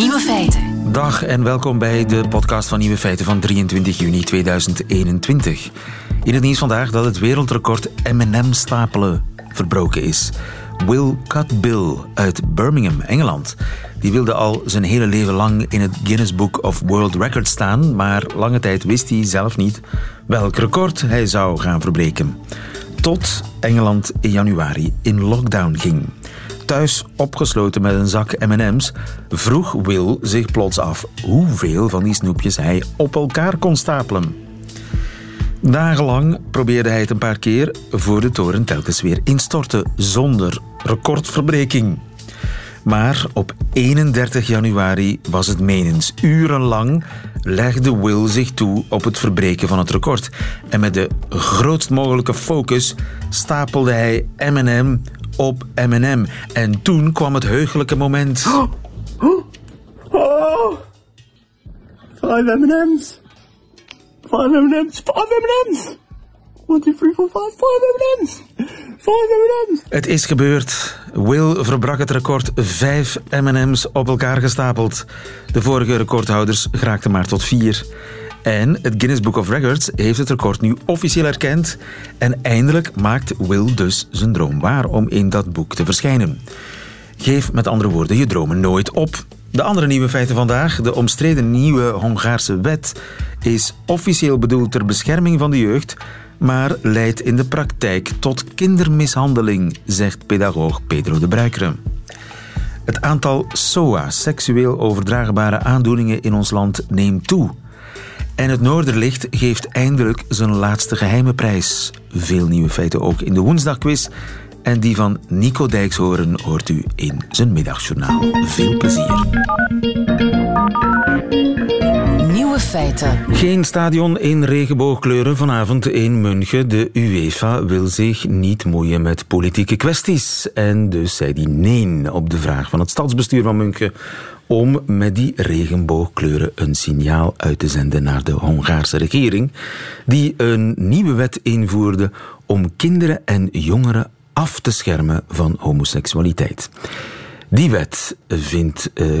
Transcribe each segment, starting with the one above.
Nieuwe feiten. Dag en welkom bij de podcast van Nieuwe Feiten van 23 juni 2021. In het nieuws vandaag dat het wereldrecord M&M stapelen verbroken is. Will Cutbill uit Birmingham, Engeland. Die wilde al zijn hele leven lang in het Guinness Book of World Records staan, maar lange tijd wist hij zelf niet welk record hij zou gaan verbreken. Tot Engeland in januari in lockdown ging. Thuis opgesloten met een zak M&M's vroeg Will zich plots af hoeveel van die snoepjes hij op elkaar kon stapelen. Dagenlang probeerde hij het een paar keer voor de toren telkens weer instortte zonder recordverbreking. Maar op 31 januari was het menens. Urenlang legde Will zich toe op het verbreken van het record. En met de grootst mogelijke focus stapelde hij M&M op M&M. En toen kwam het heugelijke moment. Oh, oh. Five M&M's. Five M&M's. Five M&M's. One, two, three, four, five. Five M&M's. Five M&M's. Het is gebeurd. Will verbrak het record vijf M&M's op elkaar gestapeld. De vorige recordhouders geraakten maar tot vier. En het Guinness Book of Records heeft het record nu officieel erkend. En eindelijk maakt Will dus zijn droom waar om in dat boek te verschijnen. Geef met andere woorden je dromen nooit op. De andere nieuwe feiten vandaag. De omstreden nieuwe Hongaarse wet is officieel bedoeld ter bescherming van de jeugd, maar leidt in de praktijk tot kindermishandeling, zegt pedagoog Pedro de Bruikere. Het aantal SOA, seksueel overdraagbare aandoeningen in ons land, neemt toe. En het Noorderlicht geeft eindelijk zijn laatste geheime prijs. Veel nieuwe feiten ook in de woensdagquiz. En die van Nico Dijkshoorn hoort u in zijn middagjournaal. Veel plezier. Feiten. Geen stadion in regenboogkleuren vanavond in München. De UEFA wil zich niet moeien met politieke kwesties. En dus zei die nee op de vraag van het stadsbestuur van München om met die regenboogkleuren een signaal uit te zenden naar de Hongaarse regering, die een nieuwe wet invoerde om kinderen en jongeren af te schermen van homoseksualiteit. Die wet vindt uh,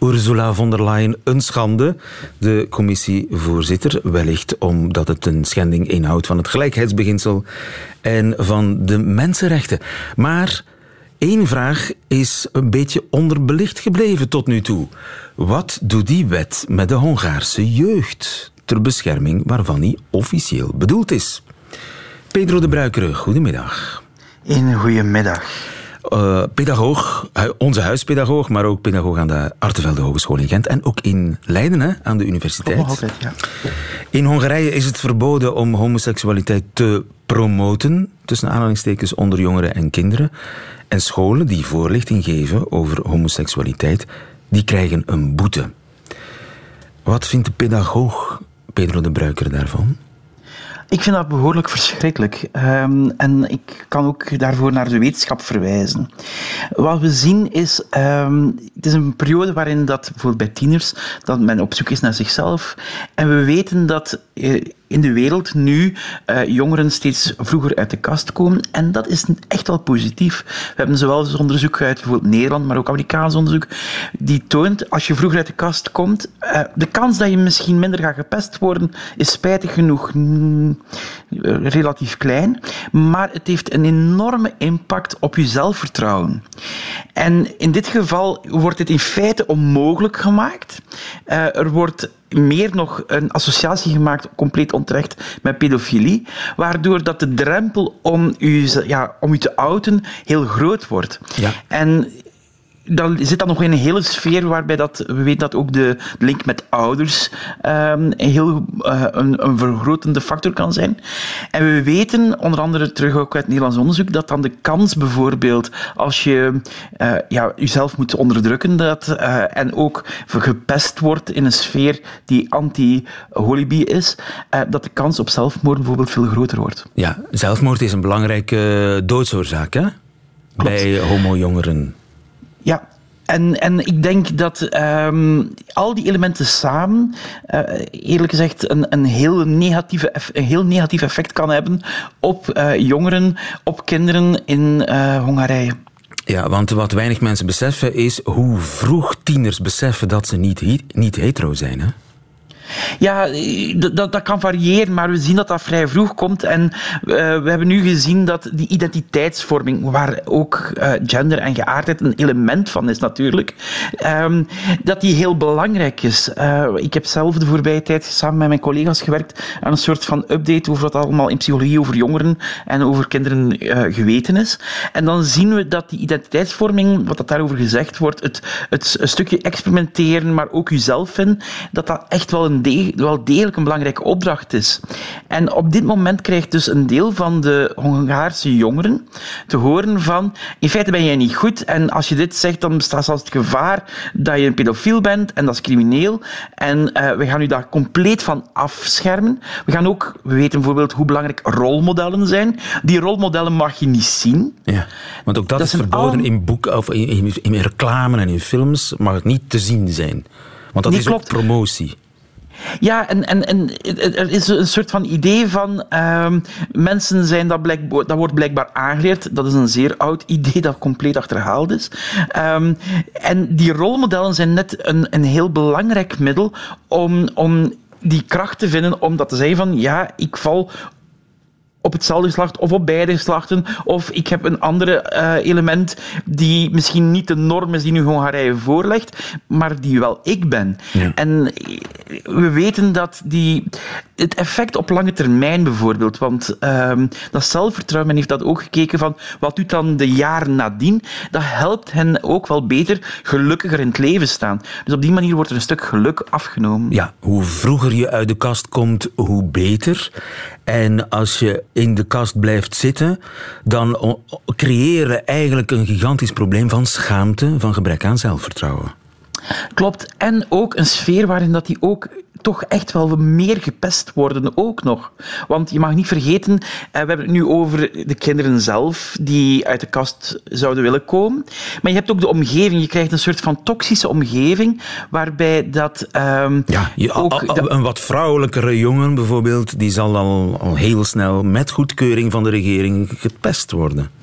Ursula von der Leyen een schande, de commissievoorzitter, wellicht omdat het een schending inhoudt van het gelijkheidsbeginsel en van de mensenrechten. Maar Eén vraag is een beetje onderbelicht gebleven tot nu toe. Wat doet die wet met de Hongaarse jeugd ter bescherming waarvan die officieel bedoeld is? Pedro de Bruikere, goedemiddag. Een goedemiddag. Uh, pedagoog, onze huispedagoog, maar ook pedagoog aan de Artevelde Hogeschool in Gent en ook in Leiden hè, aan de universiteit. Oh, altijd, ja. In Hongarije is het verboden om homoseksualiteit te promoten, tussen aanhalingstekens onder jongeren en kinderen. En scholen die voorlichting geven over homoseksualiteit, die krijgen een boete. Wat vindt de pedagoog Pedro de Bruiker daarvan? Ik vind dat behoorlijk verschrikkelijk. Um, en ik kan ook daarvoor naar de wetenschap verwijzen. Wat we zien is, um, het is een periode waarin dat bijvoorbeeld bij tieners, dat men op zoek is naar zichzelf. En we weten dat uh, in de wereld nu uh, jongeren steeds vroeger uit de kast komen. En dat is eens wel positief. We hebben zowel eens onderzoek uit bijvoorbeeld Nederland, maar ook Amerikaans onderzoek, die toont als je vroeger uit de kast komt, uh, de kans dat je misschien minder gaat gepest worden, is spijtig genoeg mm, relatief klein. Maar het heeft een enorme impact op je zelfvertrouwen. En in dit geval wordt het in feite onmogelijk gemaakt. Er wordt meer nog een associatie gemaakt, compleet onterecht, met pedofilie, waardoor dat de drempel om u, ja, om u te outen heel groot wordt. Ja. En dan zit dat nog in een hele sfeer waarbij dat, we weten dat ook de link met ouders um, heel, uh, een, een vergrotende factor kan zijn. En we weten, onder andere terug ook uit Nederlands onderzoek, dat dan de kans bijvoorbeeld, als je uh, ja, jezelf moet onderdrukken dat, uh, en ook gepest wordt in een sfeer die anti-holibi is, dat de kans op zelfmoord bijvoorbeeld veel groter wordt. Ja, zelfmoord is een belangrijke doodsoorzaak hè? bij homo-jongeren. Ja, en, en ik denk dat um, al die elementen samen, uh, eerlijk gezegd, een, een, heel negatieve, een heel negatief effect kan hebben op uh, jongeren, op kinderen in uh, Hongarije. Ja, want wat weinig mensen beseffen is hoe vroeg tieners beseffen dat ze niet, niet hetero zijn. Hè? Ja, dat, dat kan variëren, maar we zien dat dat vrij vroeg komt. En uh, we hebben nu gezien dat die identiteitsvorming, waar ook uh, gender en geaardheid een element van is natuurlijk, um, dat die heel belangrijk is. Uh, ik heb zelf de voorbije tijd samen met mijn collega's gewerkt aan een soort van update over wat allemaal in psychologie over jongeren en over kinderen geweten is. En dan zien we dat die identiteitsvorming, wat dat daarover gezegd wordt, het, het stukje experimenteren, maar ook jezelf vinden, dat dat echt wel een wel degelijk een belangrijke opdracht is. En op dit moment krijgt dus een deel van de Hongaarse jongeren te horen van in feite ben jij niet goed en als je dit zegt dan bestaat zelfs het gevaar dat je een pedofiel bent en dat is crimineel en uh, we gaan u daar compleet van afschermen. We gaan ook, we weten bijvoorbeeld hoe belangrijk rolmodellen zijn. Die rolmodellen mag je niet zien. Ja, want ook dat, is verboden in boeken of in, in, in, reclame en in films mag het niet te zien zijn. Want dat is klopt. ook promotie. Ja, en, en, en er is een soort van idee van um, mensen zijn dat, dat wordt blijkbaar aangeleerd. Dat is een zeer oud idee dat compleet achterhaald is. Um, en die rolmodellen zijn net een, een heel belangrijk middel om, om die kracht te vinden om dat te zeggen van ja, ik val op hetzelfde geslacht of op beide geslachten. Of ik heb een andere uh, element die misschien niet de norm is die nu Hongarije voorlegt, maar die wel ik ben. Ja. En we weten dat die, het effect op lange termijn bijvoorbeeld, want um, dat zelfvertrouwen, men heeft dat ook gekeken van wat doet dan de jaren nadien, dat helpt hen ook wel beter gelukkiger in het leven staan. Dus op die manier wordt er een stuk geluk afgenomen. Ja, hoe vroeger je uit de kast komt, hoe beter. En als je in de kast blijft zitten, dan creëren eigenlijk een gigantisch probleem van schaamte, van gebrek aan zelfvertrouwen. Klopt. En ook een sfeer waarin dat die ook toch echt wel meer gepest worden ook nog. Want je mag niet vergeten, eh, we hebben het nu over de kinderen zelf die uit de kast zouden willen komen. Maar je hebt ook de omgeving. Je krijgt een soort van toxische omgeving waarbij dat... Um, ja, je, ook, een wat vrouwelijkere jongen bijvoorbeeld, die zal al, al heel snel met goedkeuring van de regering gepest worden.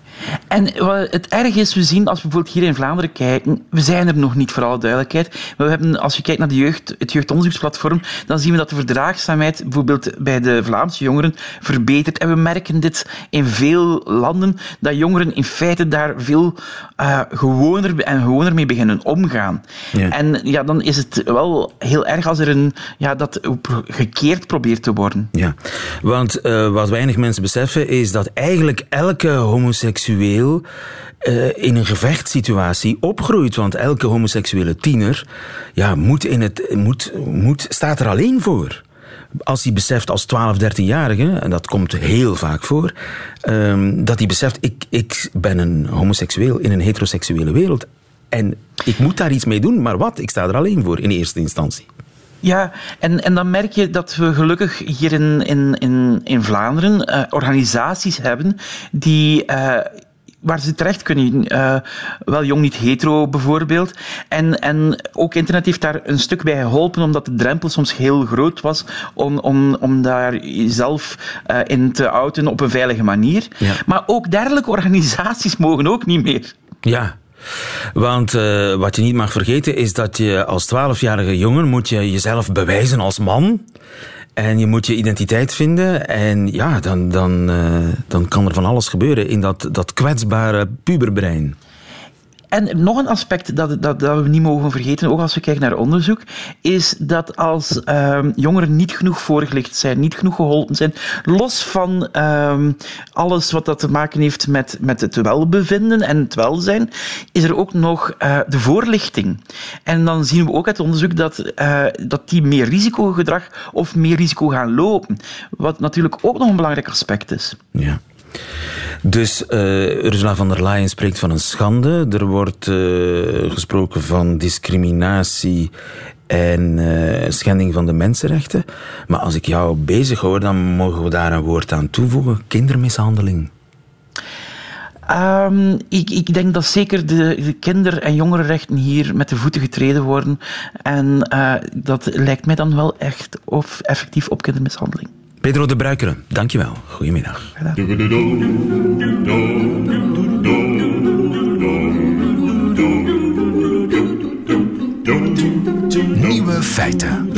En wat het erg is, we zien als we bijvoorbeeld hier in Vlaanderen kijken, we zijn er nog niet voor alle duidelijkheid, maar we hebben, als je kijkt naar de jeugd, het jeugdonderzoeksplatform, dan zien we dat de verdraagzaamheid bijvoorbeeld bij de Vlaamse jongeren verbetert. En we merken dit in veel landen, dat jongeren in feite daar veel uh, gewoner en gewoner mee beginnen omgaan. Ja. En ja, dan is het wel heel erg als er een, ja, dat gekeerd probeert te worden. Ja, want uh, wat weinig mensen beseffen is dat eigenlijk elke homoseksueel uh, in een gevechtssituatie opgroeit. Want elke homoseksuele tiener ja, moet in het, moet, moet, staat er alleen voor. Als hij beseft als 12, 13-jarige, en dat komt heel vaak voor, um, dat hij beseft, ik, ik ben een homoseksueel in een heteroseksuele wereld. En ik moet daar iets mee doen, maar wat? Ik sta er alleen voor in eerste instantie. Ja, en, en dan merk je dat we gelukkig hier in, in, in, in Vlaanderen uh, organisaties hebben die uh, waar ze terecht kunnen. Uh, wel jong niet hetero bijvoorbeeld. En, en ook internet heeft daar een stuk bij geholpen, omdat de drempel soms heel groot was om, om, om daar jezelf uh, in te outen op een veilige manier. Ja. Maar ook dergelijke organisaties mogen ook niet meer. Ja, want uh, wat je niet mag vergeten is dat je als 12-jarige jongen moet je jezelf bewijzen als man. En je moet je identiteit vinden. En ja, dan, dan, uh, dan kan er van alles gebeuren in dat, dat kwetsbare puberbrein. En nog een aspect dat, dat, dat, we niet mogen vergeten, ook als we kijken naar onderzoek, is dat als um, jongeren niet genoeg voorgelicht zijn, niet genoeg geholpen zijn, los van um, alles wat dat te maken heeft met, met het welbevinden en het welzijn, is er ook nog uh, de voorlichting. En dan zien we ook uit onderzoek dat, uh, dat die meer risicogedrag of meer risico gaan lopen. Wat natuurlijk ook nog een belangrijk aspect is. Ja. Dus uh, Ursula von der Leyen spreekt van een schande. Er wordt uh, gesproken van discriminatie en uh, schending van de mensenrechten. Maar als ik jou bezig hoor, dan mogen we daar een woord aan toevoegen: kindermishandeling. Um, ik, ik, denk dat zeker de, de, kinder- en jongerenrechten hier met de voeten getreden worden. En dat lijkt mij dan wel echt of effectief op kindermishandeling. Pedro de Bruikeren, dankjewel. Goedemiddag. Nieuwe feiten.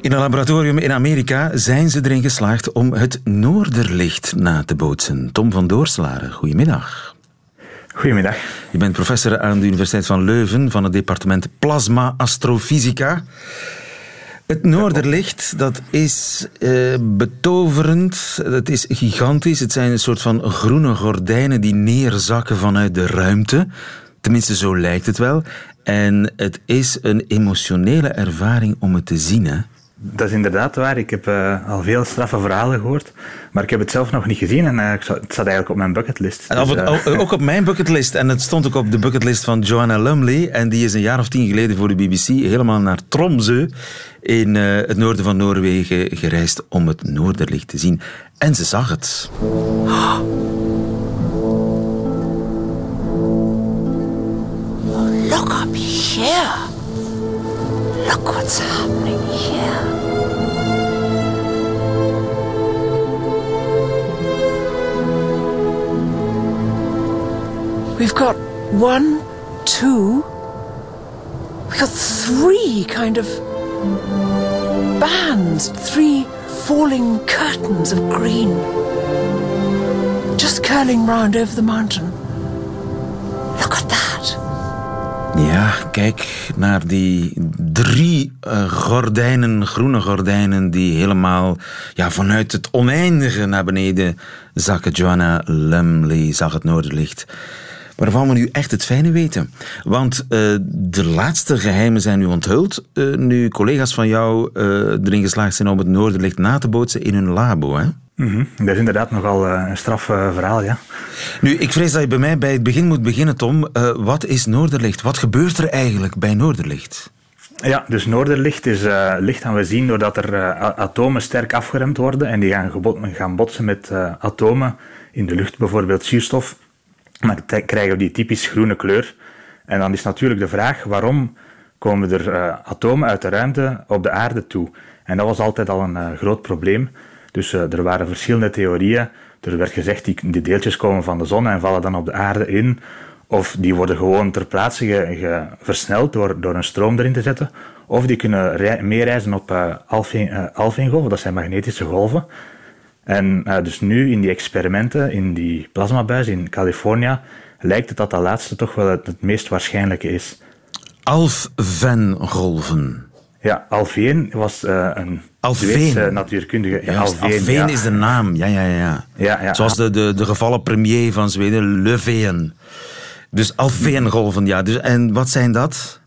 In een laboratorium in Amerika zijn ze erin geslaagd om het Noorderlicht na te bootsen. Tom van Doorslaren, goedemiddag. Goedemiddag. Je bent professor aan de Universiteit van Leuven van het departement Plasma Astrofysica. Het Noorderlicht, dat is uh, betoverend, dat is gigantisch. Het zijn een soort van groene gordijnen die neerzakken vanuit de ruimte. Tenminste, zo lijkt het wel. En het is een emotionele ervaring om het te zien. Hè? Dat is inderdaad waar. Ik heb uh, al veel straffe verhalen gehoord, maar ik heb het zelf nog niet gezien en uh, het staat eigenlijk op mijn bucketlist. Dus, uh... Ook op mijn bucketlist en het stond ook op de bucketlist van Joanna Lumley en die is een jaar of tien geleden voor de BBC helemaal naar Tromsø in het noorden van Noorwegen gereisd om het Noorderlicht te zien. En ze zag het. Look up here. Look what's happening here. We've got one, two, we've got three kind of bands, three falling curtains of green, just curling round over the mountain. Look at that. Ja, kijk naar die drie uh, gordijnen, groene gordijnen, die helemaal ja, vanuit het oneindige naar beneden zakken. Joanna Lumley zag het noorderlicht. Waarvan we nu echt het fijne weten. Want uh, de laatste geheimen zijn nu onthuld. Uh, nu collega's van jou erin geslaagd zijn om het noorderlicht na te bootsen in hun labo. Hè? Mm -hmm. Dat is inderdaad nogal een straf verhaal, ja. Nu, ik vrees dat je bij mij bij het begin moet beginnen, Tom. Wat is Noorderlicht? Wat gebeurt er eigenlijk bij Noorderlicht? Ja, dus Noorderlicht is uh, licht gaan we zien doordat er uh, atomen sterk afgeremd worden en die gaan, gaan botsen met atomen in de lucht, bijvoorbeeld zuurstof. Dan krijgen we die typisch groene kleur. En dan is natuurlijk de vraag, waarom komen er atomen uit de ruimte op de aarde toe? En dat was altijd al een groot probleem. Dus er waren verschillende theorieën er werd gezegd, die, die deeltjes komen van de zon en vallen dan op de aarde in. Of die worden gewoon ter plaatse ge, versneld door, door een stroom erin te zetten. Of die kunnen rei, meereizen op uh, alfeengolven, uh, dat zijn magnetische golven. En uh, dus nu in die experimenten, in die plasmabuis in Californië, lijkt het dat dat laatste toch wel het, het meest waarschijnlijke is. Alfvengolven. Ja, Alfveen was uh, een Alfveen. natuurkundige. Ja, is de naam, ja, ja, ja. ja, ja Zoals de, de, de gevallen premier van Zweden, Löfven. Dus Alfveengolven, ja. Dus, en wat zijn dat?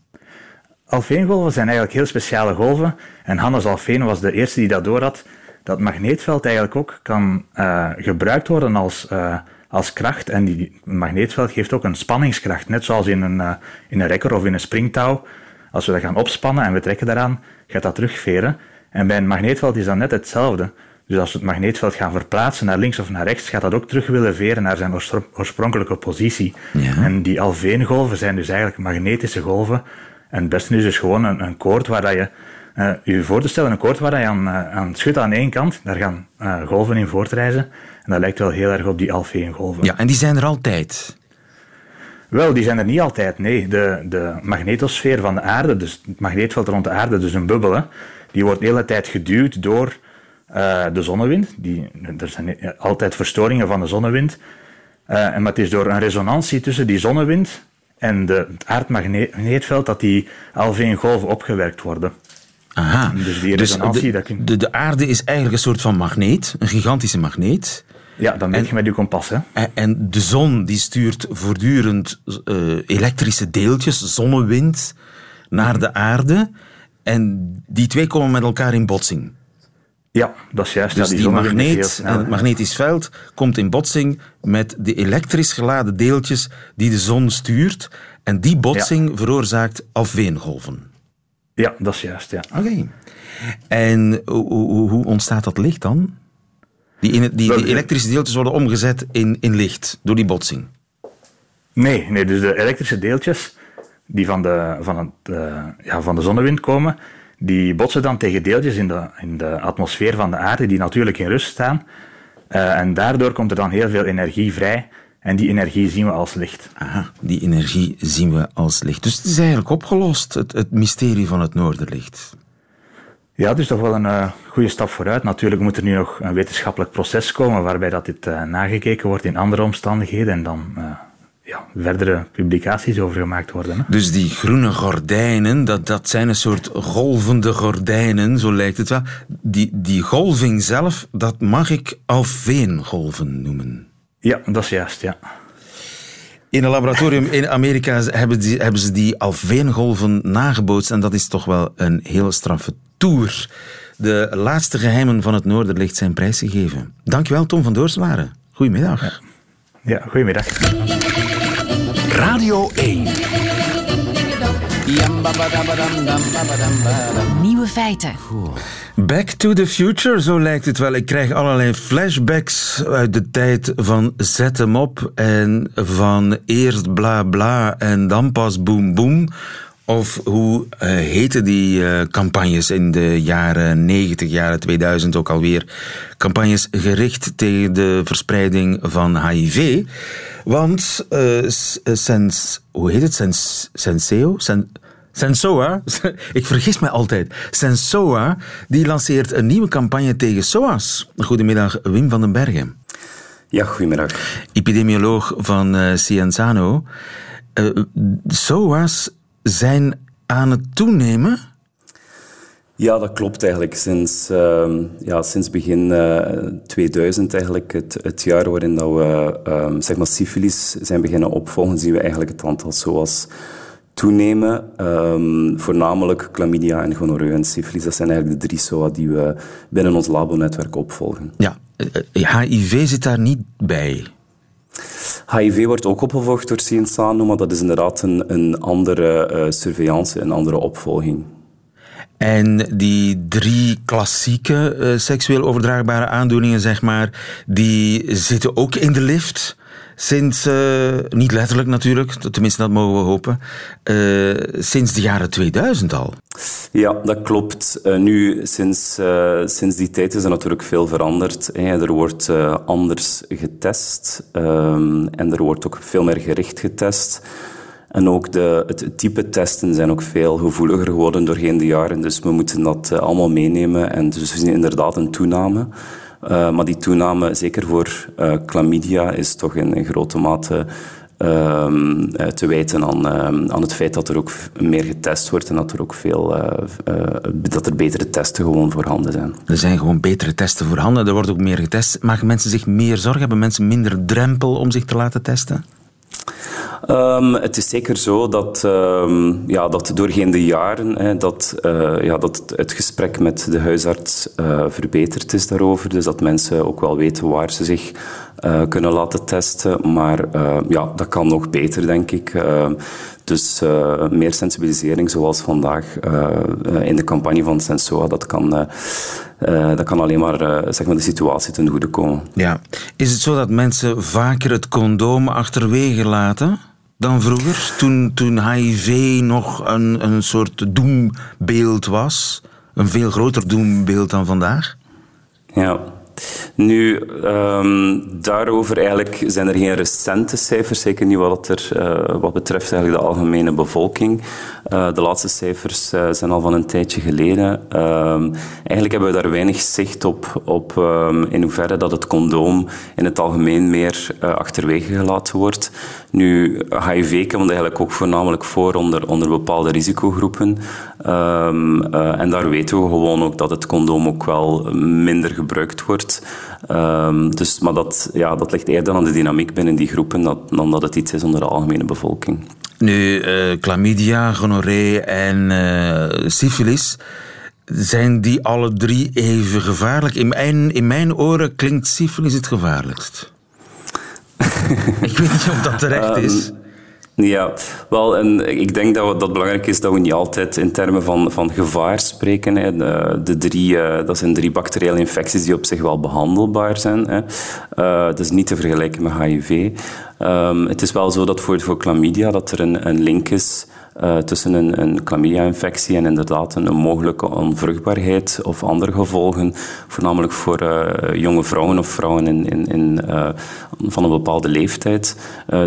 Alfveengolven zijn eigenlijk heel speciale golven. En Hannes Alfveen was de eerste die dat door had. Dat magneetveld eigenlijk ook kan uh, gebruikt worden als, uh, als kracht. En die magneetveld geeft ook een spanningskracht. Net zoals in een, uh, in een rekker of in een springtouw. Als we dat gaan opspannen en we trekken daaraan, gaat dat terugveren. En bij een magneetveld is dat net hetzelfde. Dus als we het magneetveld gaan verplaatsen naar links of naar rechts, gaat dat ook terug willen veren naar zijn oorspronkelijke positie. Ja. En die alveengolven zijn dus eigenlijk magnetische golven. En het beste is dus gewoon een, een koord waar dat je, je voor te stellen, een koord waar je aan, uh, aan schudt aan één kant, daar gaan uh, golven in voortreizen. En dat lijkt wel heel erg op die alveengolven. Ja, en die zijn er altijd? Wel, die zijn er niet altijd, nee. De, de magnetosfeer van de aarde, dus het magneetveld rond de aarde, dus een bubbel, hè, die wordt de hele tijd geduwd door uh, de zonnewind. Die, er zijn altijd verstoringen van de zonnewind. Uh, en maar het is door een resonantie tussen die zonnewind en de, het aardmagneetveld dat die golven opgewerkt worden. Aha. Dus die. Dus de, dat kun... de, de aarde is eigenlijk een soort van magneet, een gigantische magneet. Ja, dan meet je met je kompas. Hè? En de zon die stuurt voortdurend uh, elektrische deeltjes, zonnewind, naar de aarde. En die twee komen met elkaar in botsing. Ja, dat is juist. Dus ja, die, die magneet en het magnetisch veld komt in botsing met de elektrisch geladen deeltjes die de zon stuurt. En die botsing ja. veroorzaakt alveengolven. Ja, dat is juist, ja. Oké. Okay. En hoe, hoe ontstaat dat licht dan? Die, in, die, die elektrische deeltjes worden omgezet in, in licht door die botsing? Nee, nee, dus de elektrische deeltjes die van de, van het, uh, ja, van de zonnewind komen, die botsen dan tegen deeltjes in de, in de atmosfeer van de aarde die natuurlijk in rust staan. Uh, en daardoor komt er dan heel veel energie vrij. En die energie zien we als licht. Aha, die energie zien we als licht. Dus het is eigenlijk opgelost, het, het mysterie van het Noorderlicht. Ja, het is toch wel een uh, goede stap vooruit. Natuurlijk moet er nu nog een wetenschappelijk proces komen waarbij dat dit uh, nagekeken wordt in andere omstandigheden en dan uh, ja, verdere publicaties over gemaakt worden. Hè? Dus die groene gordijnen, dat, dat zijn een soort golvende gordijnen, zo lijkt het wel. Die, die golving zelf, dat mag ik alveengolven noemen. Ja, dat is juist, ja. In een laboratorium in Amerika hebben, die, hebben ze die alveengolven nagebootst en dat is toch wel een heel straffe tour. De laatste geheimen van het Noorderlicht zijn prijsgegeven. Dankjewel Tom van Doorswaren. Goedemiddag. Ja, ja goedemiddag. Radio 1. Nieuwe feiten. Back to the future, zo lijkt het wel. Ik krijg allerlei flashbacks uit de tijd van zet hem op en van eerst bla bla en dan pas boem boem. Of hoe uh, heten die uh, campagnes in de jaren 90, jaren 2000 ook alweer? Campagnes gericht tegen de verspreiding van HIV. Want uh, sens, hoe heet het? Sens, Senseo? Sen, Sensoa, ik vergis me altijd. Sensoa, die lanceert een nieuwe campagne tegen SOAS. Goedemiddag, Wim van den Bergen. Ja, goedemiddag. Epidemioloog van uh, Cienzano. SOA's zijn aan het toenemen? Ja, dat klopt eigenlijk. Sinds, uh, ja, sinds begin uh, 2000, eigenlijk, het, het, jaar waarin dat we uh, zeg maar syfilis zijn beginnen opvolgen, zien we eigenlijk het aantal SOA's toenemen. Um, voornamelijk chlamydia en gonorreu en syfilis. Dat zijn eigenlijk de drie SOA die we binnen ons labonetwerk opvolgen. Ja, HIV zit daar niet bij. HIV wordt ook opgevolgd door Cienzano, maar dat is inderdaad een, een andere uh, surveillance, een andere opvolging. En die drie klassieke uh, seksueel overdraagbare aandoeningen, zeg maar, die zitten ook in de lift sinds, uh, niet letterlijk natuurlijk, tenminste dat mogen we hopen, uh, sinds de jaren 2000 al. Ja, dat klopt. Uh, nu, sinds, sinds die tijd is er natuurlijk veel veranderd. Er wordt anders getest um, en er wordt ook veel meer gericht getest. En ook de, het type testen zijn ook veel gevoeliger geworden doorheen de jaren. Dus we moeten dat allemaal meenemen. En dus we zien inderdaad een toename. Uh, maar die toename, zeker voor uh, chlamydia, is toch in, grote mate uh, te wijten aan, aan het feit dat er ook meer getest wordt en dat er ook veel dat er betere testen gewoon voorhanden zijn. Er zijn gewoon betere testen voorhanden, er wordt ook meer getest. Maken mensen zich meer zorgen? Hebben mensen minder drempel om zich te laten testen? Um, het is zeker zo dat, um, ja, dat doorheen de jaren hè, dat, uh, ja, dat het gesprek met de huisarts uh, verbeterd is daarover. Dus dat mensen ook wel weten waar ze zich uh, kunnen laten testen. Maar ja, dat kan nog beter, denk ik. Ehm, dus meer sensibilisering, zoals vandaag in de campagne van Sensoa, dat kan, dat kan alleen maar, zeg maar de situatie ten goede komen. Ja. Is het zo dat mensen vaker het condoom achterwege laten? Dan vroeger, toen, toen HIV nog een, een soort doembeeld was. Een veel groter doembeeld dan vandaag? Ja. Nu, um, daarover eigenlijk zijn er geen recente cijfers, zeker niet wat, er, uh, wat betreft eigenlijk de algemene bevolking. Uh, de laatste cijfers uh, zijn al van een tijdje geleden. Um, eigenlijk hebben we daar weinig zicht op, op um, in hoeverre dat het condoom in het algemeen meer achterwege gelaten wordt. Nu, HIV komt eigenlijk ook voornamelijk voor onder, onder bepaalde risicogroepen. en daar weten we gewoon ook dat het condoom ook wel minder gebruikt wordt. Um, dus, maar dat, ja, dat ligt eerder aan de dynamiek binnen die groepen dan, dan dat het iets is onder de algemene bevolking. Nu, uh, chlamydia, gonorree en uh, syphilis, zijn die alle drie even gevaarlijk? In mijn, in mijn oren klinkt syphilis het gevaarlijkst. Ik weet niet of dat terecht is. Ja, wel, en ik denk dat, dat belangrijk is dat we niet altijd in termen van, van gevaar spreken. Hè. De, de drie, uh, dat zijn drie bacteriële infecties die op zich wel behandelbaar zijn. Hè. Uh, dat is niet te vergelijken met HIV. Ehm, het is wel zo dat voor, voor chlamydia dat er een, een link is uh, tussen een, een chlamydia-infectie en inderdaad een, een, mogelijke onvruchtbaarheid of andere gevolgen, voornamelijk voor uh, jonge vrouwen of vrouwen in, in, in, uh, van een bepaalde leeftijd.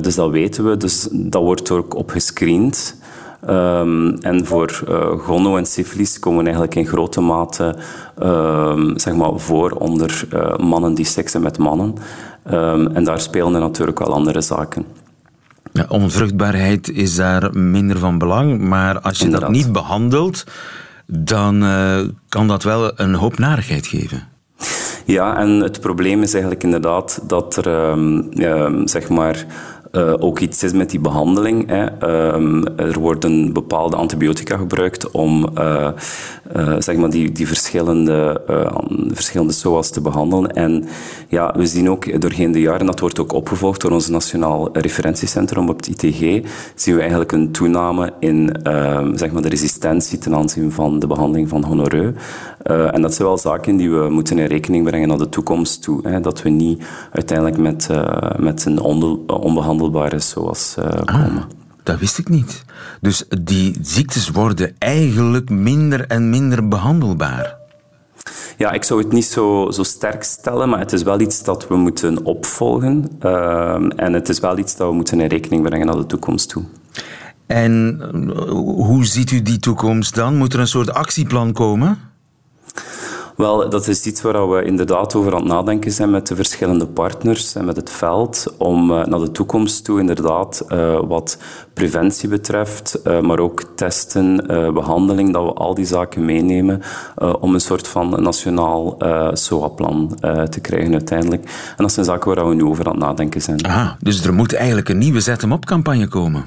dus dat weten we, dus dat wordt ook op gescreend. Ehm, en voor uh, en syfilis komen eigenlijk in grote mate ehm, zeg maar voor onder mannen die seksen met mannen. Ehm, en daar spelen er natuurlijk wel andere zaken. Ja, onvruchtbaarheid is daar minder van belang, maar als je Inderdaad. dat niet behandelt, dan uh, kan dat wel een hoop narigheid geven. Ja, en het probleem is eigenlijk inderdaad dat er, um, zeg maar, uh, ook iets is met die behandeling. Hè. Um, er worden bepaalde antibiotica gebruikt om uh, uh, zeg maar die, die verschillende, verschillende SOA's te behandelen. En ja, we zien ook doorheen de jaren, dat wordt ook opgevolgd door ons Nationaal Referentiecentrum op het ITG, zien we eigenlijk een toename in ehm, zeg maar de resistentie ten aanzien van de behandeling van honoreu. en dat zijn wel zaken die we moeten in rekening brengen naar de toekomst toe. Hè, dat we niet uiteindelijk met, met een onbehandelde behandelbaar zoals uh, ah, dat wist ik niet. Dus die ziektes worden eigenlijk minder en minder behandelbaar. Ja, ik zou het niet zo, zo sterk stellen, maar het is wel iets dat we moeten opvolgen. Uh, en het is wel iets dat we moeten in rekening brengen naar de toekomst toe. En eh, hoe ziet u die toekomst dan? Moet er een soort actieplan komen? Wel, dat is iets waar we inderdaad over aan het nadenken zijn met de verschillende partners en met het veld, om uh, naar de toekomst toe inderdaad uh, wat preventie betreft, uh, maar ook testen, behandeling, dat we al die zaken meenemen om een soort van nationaal SOA-plan te krijgen uiteindelijk. En dat zijn zaken waar we nu over aan het nadenken zijn. Aha, dus er moet eigenlijk een nieuwe Zet hem op-campagne komen.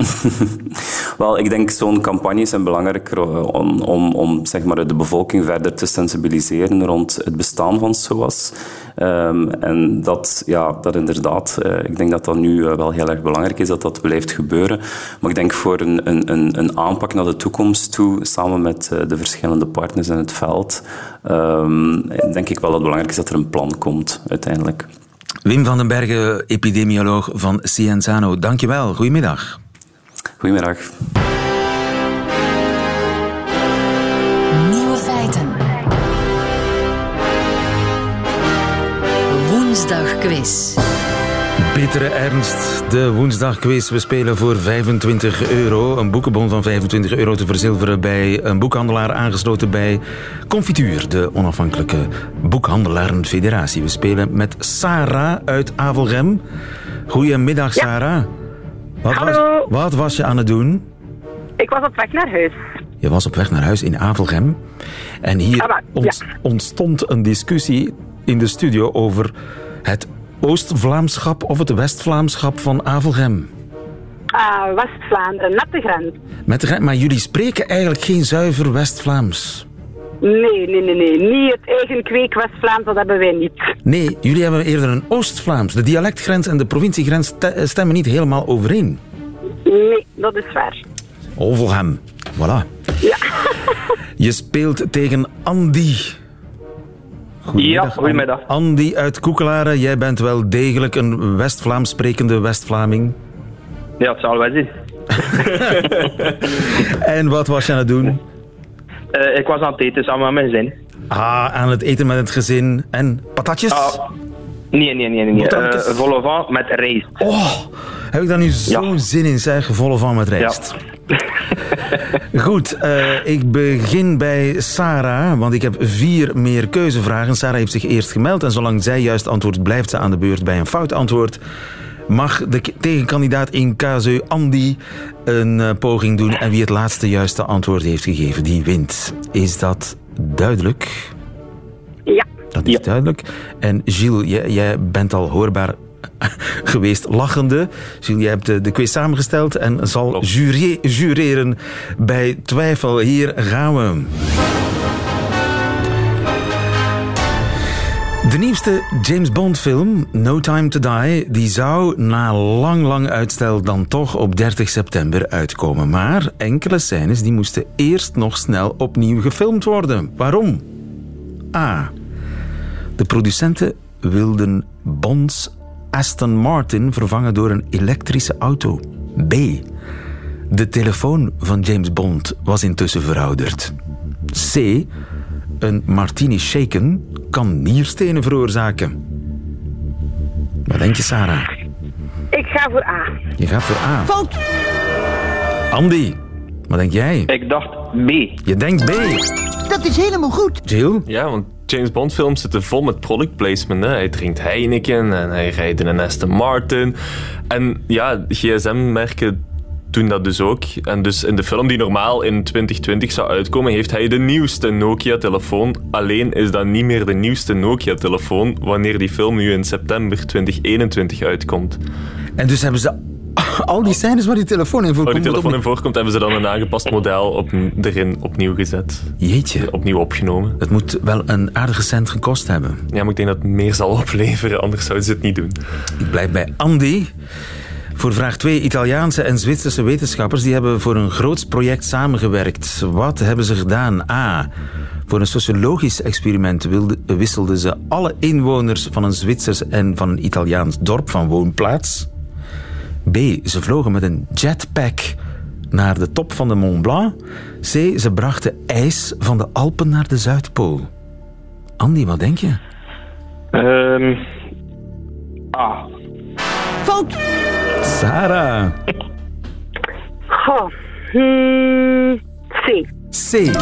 Wel, ik denk zo'n campagne is belangrijk om, om, om zeg maar, de bevolking verder te sensibiliseren rond het bestaan van SOAS. Um, en dat, ja, dat inderdaad, uh, ik denk dat dat nu uh, wel heel erg belangrijk is dat dat blijft gebeuren. Maar ik denk voor een, een, een, aanpak naar de toekomst toe, samen met uh, de verschillende partners in het veld, um, denk ik wel dat het belangrijk is dat er een plan komt uiteindelijk. Wim van den Bergen, epidemioloog van Cienzano, dankjewel. Goedemiddag. Goedemiddag. Nieuwe feiten. Woensdagquiz. Bittere ernst, de woensdagquiz. We spelen voor 25 euro. Een boekenbon van 25 euro te verzilveren bij een boekhandelaar aangesloten bij Confituur, de onafhankelijke boekhandelarenfederatie. We spelen met Sarah uit Avelgem. Goedemiddag, Sarah. Wat Hallo. Was, wat was je aan het doen? Ik was op weg naar huis. Je was op weg naar huis in Avelgem. En hier Ah, ja. ontstond een discussie in de studio over het Oost-Vlaamschap of het West-Vlaamschap van Avelgem. Ah, West-Vlaanderen, net de grens. Met de, gren- maar jullie spreken eigenlijk geen zuiver West-Vlaams. Nee, nee, nee, nee. Niet het eigen kweek West-Vlaams, dat hebben wij niet. Nee, jullie hebben eerder een Oost-Vlaams. De dialectgrens en de provinciegrens te- stemmen niet helemaal overeen. Nee, dat is waar. Ovelgem. Voilà. Ja. Je speelt tegen Andy. Ja, goedemiddag. Andy uit Koekelaren. Jij bent wel degelijk een West-Vlaams sprekende West-Vlaming. Ja, het zal wel zien. En wat was je aan het doen? Eh, ik was aan het eten samen met mijn gezin. Ah, aan het eten met het gezin. En patatjes? Ah, nee, nee, nee, nee. Eh, volle van met rijst. Oh, heb ik daar nu zo zin in, zeg. Volle van met rijst. Goed, eh, ik begin bij Sarah, want ik heb vier meer keuzevragen. Sarah heeft zich eerst gemeld en zolang zij juist antwoordt, blijft ze aan de beurt bij een fout antwoord. Mag de tegenkandidaat in casu Andy een eh, poging doen en wie het laatste juiste antwoord heeft gegeven, die wint. Is dat duidelijk? Ja. Dat is duidelijk. En Gilles, jij, jij bent al hoorbaar geweest lachende. Gilles, jij hebt de, de quiz samengesteld en zal jury, jureren bij twijfel. Hier gaan we. De nieuwste James Bond film, No Time to Die, die zou na lang, lang uitstel dan toch op 30 september uitkomen. Maar enkele scènes die moesten eerst nog snel opnieuw gefilmd worden. Waarom? A. De producenten wilden Bonds Aston Martin vervangen door een elektrische auto. B. De telefoon van James Bond was intussen verouderd. C. Een martini shaken kan nierstenen veroorzaken. Wat denk je, Sarah? Ik ga voor A. Je gaat voor A. Fout. Andy, wat denk jij? Ik dacht B. Je denkt B. Dat is helemaal goed. Jill? Ja, want James Bond films zitten vol met product placement. Hè. Hij drinkt Heineken en hij rijdt in een Aston Martin. En ja, gsm-merken doen dat dus ook. En dus in de film die normaal in 2020 zou uitkomen, heeft hij de nieuwste Nokia-telefoon. Alleen is dat niet meer de nieuwste Nokia-telefoon wanneer die film nu in september 2021 uitkomt. En dus hebben ze al die scènes waar die telefoon in Waar voorkomt... die telefoon in voorkomt, hebben ze dan een aangepast model op, erin opnieuw gezet. Jeetje. Opnieuw opgenomen. Het moet wel een aardige cent gekost hebben. Ja, maar ik denk dat het meer zal opleveren, anders zouden ze het niet doen. Ik blijf bij Andy. Voor vraag 2, Italiaanse en Zwitserse wetenschappers die hebben voor een groots project samengewerkt. Wat hebben ze gedaan? A. Voor een sociologisch experiment wilde- wisselden ze alle inwoners van een Zwitsers en van een Italiaans dorp van woonplaats. B. Ze vlogen met een jetpack naar de top van de Mont Blanc. C. Ze brachten ijs van de Alpen naar de Zuidpool. Andy, wat denk je? Ehm A. Fout. Sarah. Goh. Hmm, C. C.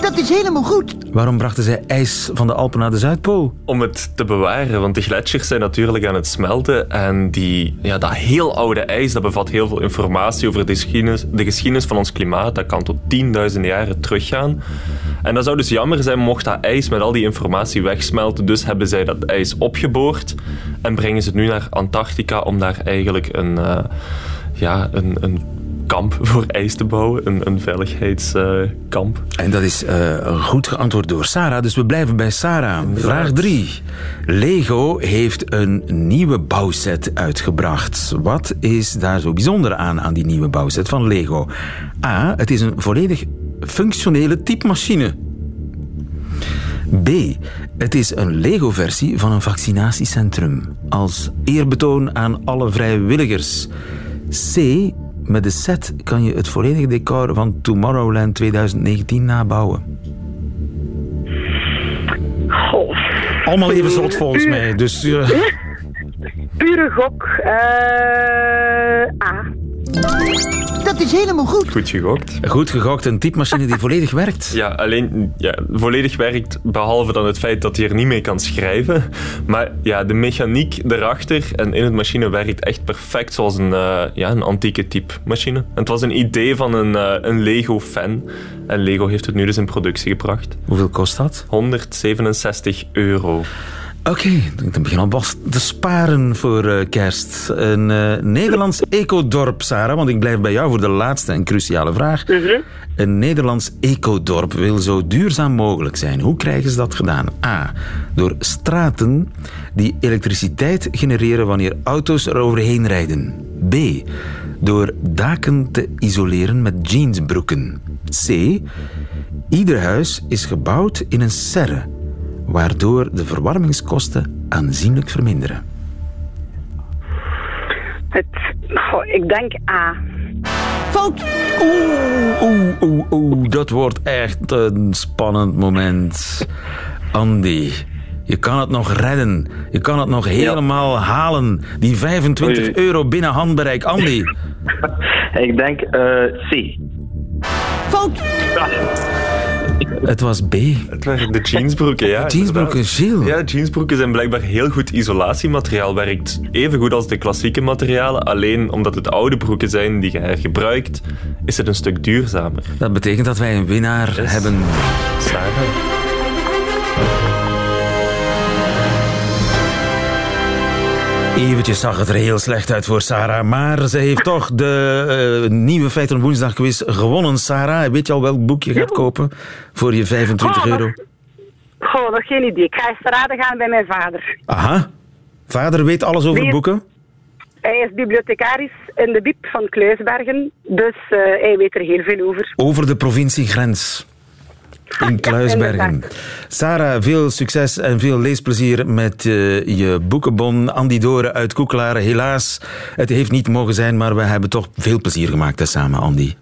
Dat is helemaal goed. Waarom brachten zij ijs van de Alpen naar de Zuidpool? Om het te bewaren, want de gletsjers zijn natuurlijk aan het smelten. En die, ja, dat heel oude ijs dat bevat heel veel informatie over de geschiedenis, de geschiedenis van ons klimaat. Dat kan tot tienduizenden jaren teruggaan. En dat zou dus jammer zijn mocht dat ijs met al die informatie wegsmelten. Dus hebben zij dat ijs opgeboord en brengen ze het nu naar Antarctica om daar eigenlijk een, eh, ja, een, een kamp voor ijs te bouwen. Een, een veiligheidskamp. En dat is eh, goed geantwoord door Sarah, dus we blijven bij Sarah. Vraag 3. Lego heeft een nieuwe bouwset uitgebracht. Wat is daar zo bijzonder aan, aan die nieuwe bouwset van Lego? A. Het is een volledig functionele typemachine. B. Het is een Lego-versie van een vaccinatiecentrum. Als eerbetoon aan alle vrijwilligers. C. Met de set kan je het volledige decor van Tomorrowland 2019 nabouwen. Goh. Allemaal even zot volgens mij. Dus eh, Pure gok. Eh A. Dat is helemaal goed. Goed gegokt. goed gegokt, een typemachine die volledig werkt. Ja, alleen ja, volledig werkt, behalve dan het feit dat hij er niet mee kan schrijven. Maar ja, de mechaniek erachter en in het machine werkt echt perfect zoals een, eh, ja, een antieke type machine. En het was een idee van een, eh, een Lego-fan. En Lego heeft het nu dus in productie gebracht. Hoeveel kost dat? 167 euro. Oké, dan begin al vast te sparen voor eh, kerst. Een eh, Nederlands ecodorp, Sarah, want ik blijf bij jou voor de laatste en cruciale vraag. Een Nederlands ecodorp wil zo duurzaam mogelijk zijn. Hoe krijgen ze dat gedaan? A. Door straten die elektriciteit genereren wanneer auto's er overheen rijden. B. Door daken te isoleren met jeansbroeken. C. Ieder huis is gebouwd in een serre waardoor de verwarmingskosten aanzienlijk verminderen. Het, goh, ik denk A. Fout. Oeh, oeh, oeh, oeh, dat wordt echt een spannend moment. Andy, je kan het nog redden. Je kan het nog helemaal halen. Die 25 Oei, oei. euro binnen handbereik. Andy, Ik denk eh, C. Fout. Het was B. Het waren de jeansbroeken, ja. Jeansbroeken, inderdaad. Gilles. Ja, jeansbroeken zijn blijkbaar heel goed isolatiemateriaal. Werkt even goed als de klassieke materialen. Alleen omdat het oude broeken zijn die je hergebruikt, is het een stuk duurzamer. Dat betekent dat wij een winnaar Yes. hebben. Sarah? Eventjes zag het er heel slecht uit voor Sarah, maar ze heeft toch de eh, nieuwe Feiten Woensdag quiz gewonnen. Sarah, weet je al welk boek je gaat kopen voor je 25 Oh, euro? Goh, nog geen idee. Ik ga eens te raden gaan bij mijn vader. Aha. Vader weet alles over boeken? Hij is bibliothecaris in de BIP van Kluisbergen, dus eh, hij weet er heel veel over. Over de provinciegrens. In Kluisbergen. Sarah, veel succes en veel leesplezier met eh, je boekenbon. Andy Doren uit Koekelaren. Helaas, het heeft niet mogen zijn, maar we hebben toch veel plezier gemaakt hè, samen, Andy.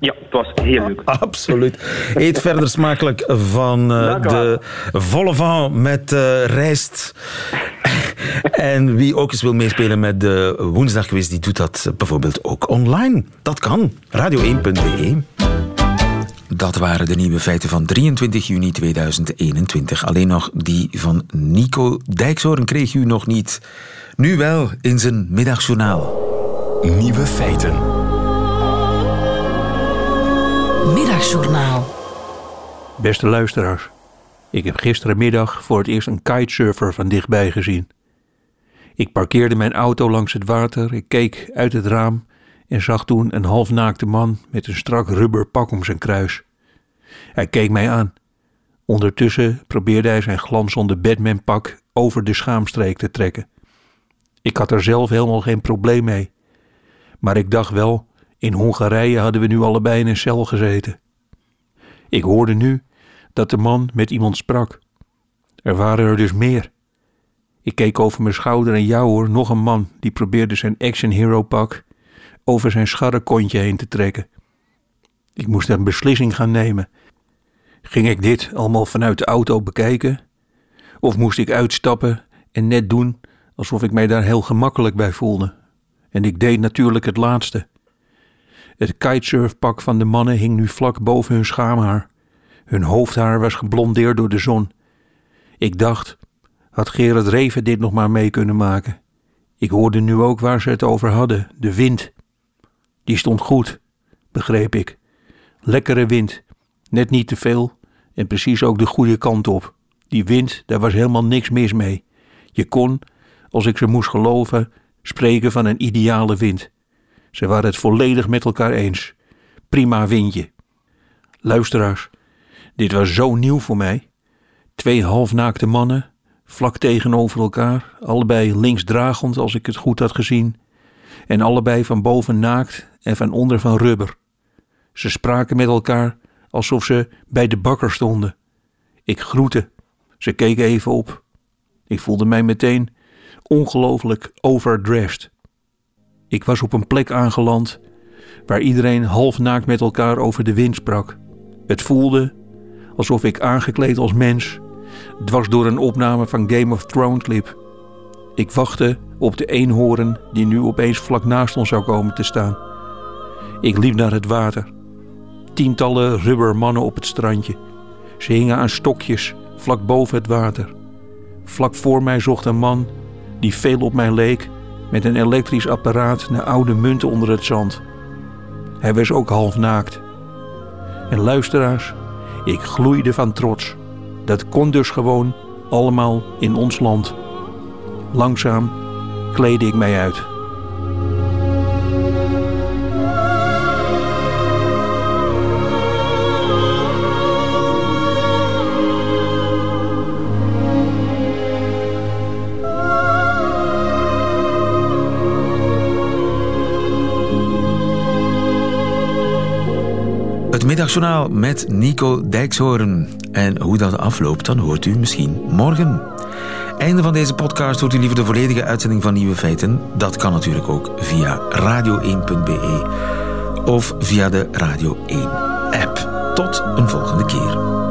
Ja, het was heel leuk. Absoluut. Eet verder smakelijk van uh, de volle van met uh, rijst. en wie ook eens wil meespelen met de woensdagquiz, die doet dat bijvoorbeeld ook online. Dat kan. Radio1.be. Dat waren de nieuwe feiten van 23 juni 2021. Alleen nog die van Nico Dijkshoorn kreeg u nog niet. Nu wel in zijn middagjournaal. Nieuwe feiten. Middagjournaal. Beste luisteraars. Ik heb gisterenmiddag voor het eerst een kitesurfer van dichtbij gezien. Ik parkeerde mijn auto langs het water, ik keek uit het raam en zag toen een halfnaakte man met een strak rubber pak om zijn kruis. Hij keek mij aan. Ondertussen probeerde hij zijn glanzende Batman-pak over de schaamstreek te trekken. Ik had er zelf helemaal geen probleem mee. Maar ik dacht wel, in Hongarije hadden we nu allebei in een cel gezeten. Ik hoorde nu dat de man met iemand sprak. Er waren er dus meer. Ik keek over mijn schouder en jou hoor, nog een man die probeerde zijn action hero pak over zijn scharrekontje heen te trekken. Ik moest een beslissing gaan nemen. Ging ik dit allemaal vanuit de auto bekijken? Of moest ik uitstappen en net doen alsof ik mij daar heel gemakkelijk bij voelde? En ik deed natuurlijk het laatste. Het kitesurfpak van de mannen hing nu vlak boven hun schaamhaar. Hun hoofdhaar was geblondeerd door de zon. Ik dacht, had Gerard Reven dit nog maar mee kunnen maken? Ik hoorde nu ook waar ze het over hadden, de wind. Die stond goed, begreep ik. Lekkere wind, net niet te veel en precies ook de goede kant op. Die wind, daar was helemaal niks mis mee. Je kon, als ik ze moest geloven, spreken van een ideale wind. Ze waren het volledig met elkaar eens. Prima windje. Luisteraars, dit was zo nieuw voor mij. Twee halfnaakte mannen, vlak tegenover elkaar, allebei linksdragend als ik het goed had gezien, en allebei van boven naakt en van onder van rubber. Ze spraken met elkaar alsof ze bij de bakker stonden. Ik groette. Ze keken even op. Ik voelde mij meteen ongelooflijk overdressed. Ik was op een plek aangeland waar iedereen half naakt met elkaar over de wind sprak. Het voelde alsof ik aangekleed als mens dwars door een opname van Game of Thrones liep. Ik wachtte op de eenhoorn die nu opeens vlak naast ons zou komen te staan. Ik liep naar het water. Tientallen rubbermannen op het strandje. Ze hingen aan stokjes vlak boven het water. Vlak voor mij zocht een man die veel op mij leek met een elektrisch apparaat naar oude munten onder het zand. Hij was ook half naakt. En luisteraars, ik gloeide van trots. Dat kon dus gewoon allemaal in ons land. Langzaam kleedde ik mij uit. Middagjournaal met Nico Dijkshoorn. En hoe dat afloopt, dan hoort u misschien morgen. Einde van deze podcast hoort u liever de volledige uitzending van Nieuwe Feiten. Dat kan natuurlijk ook via radio1.be of via de Radio 1 app. Tot een volgende keer.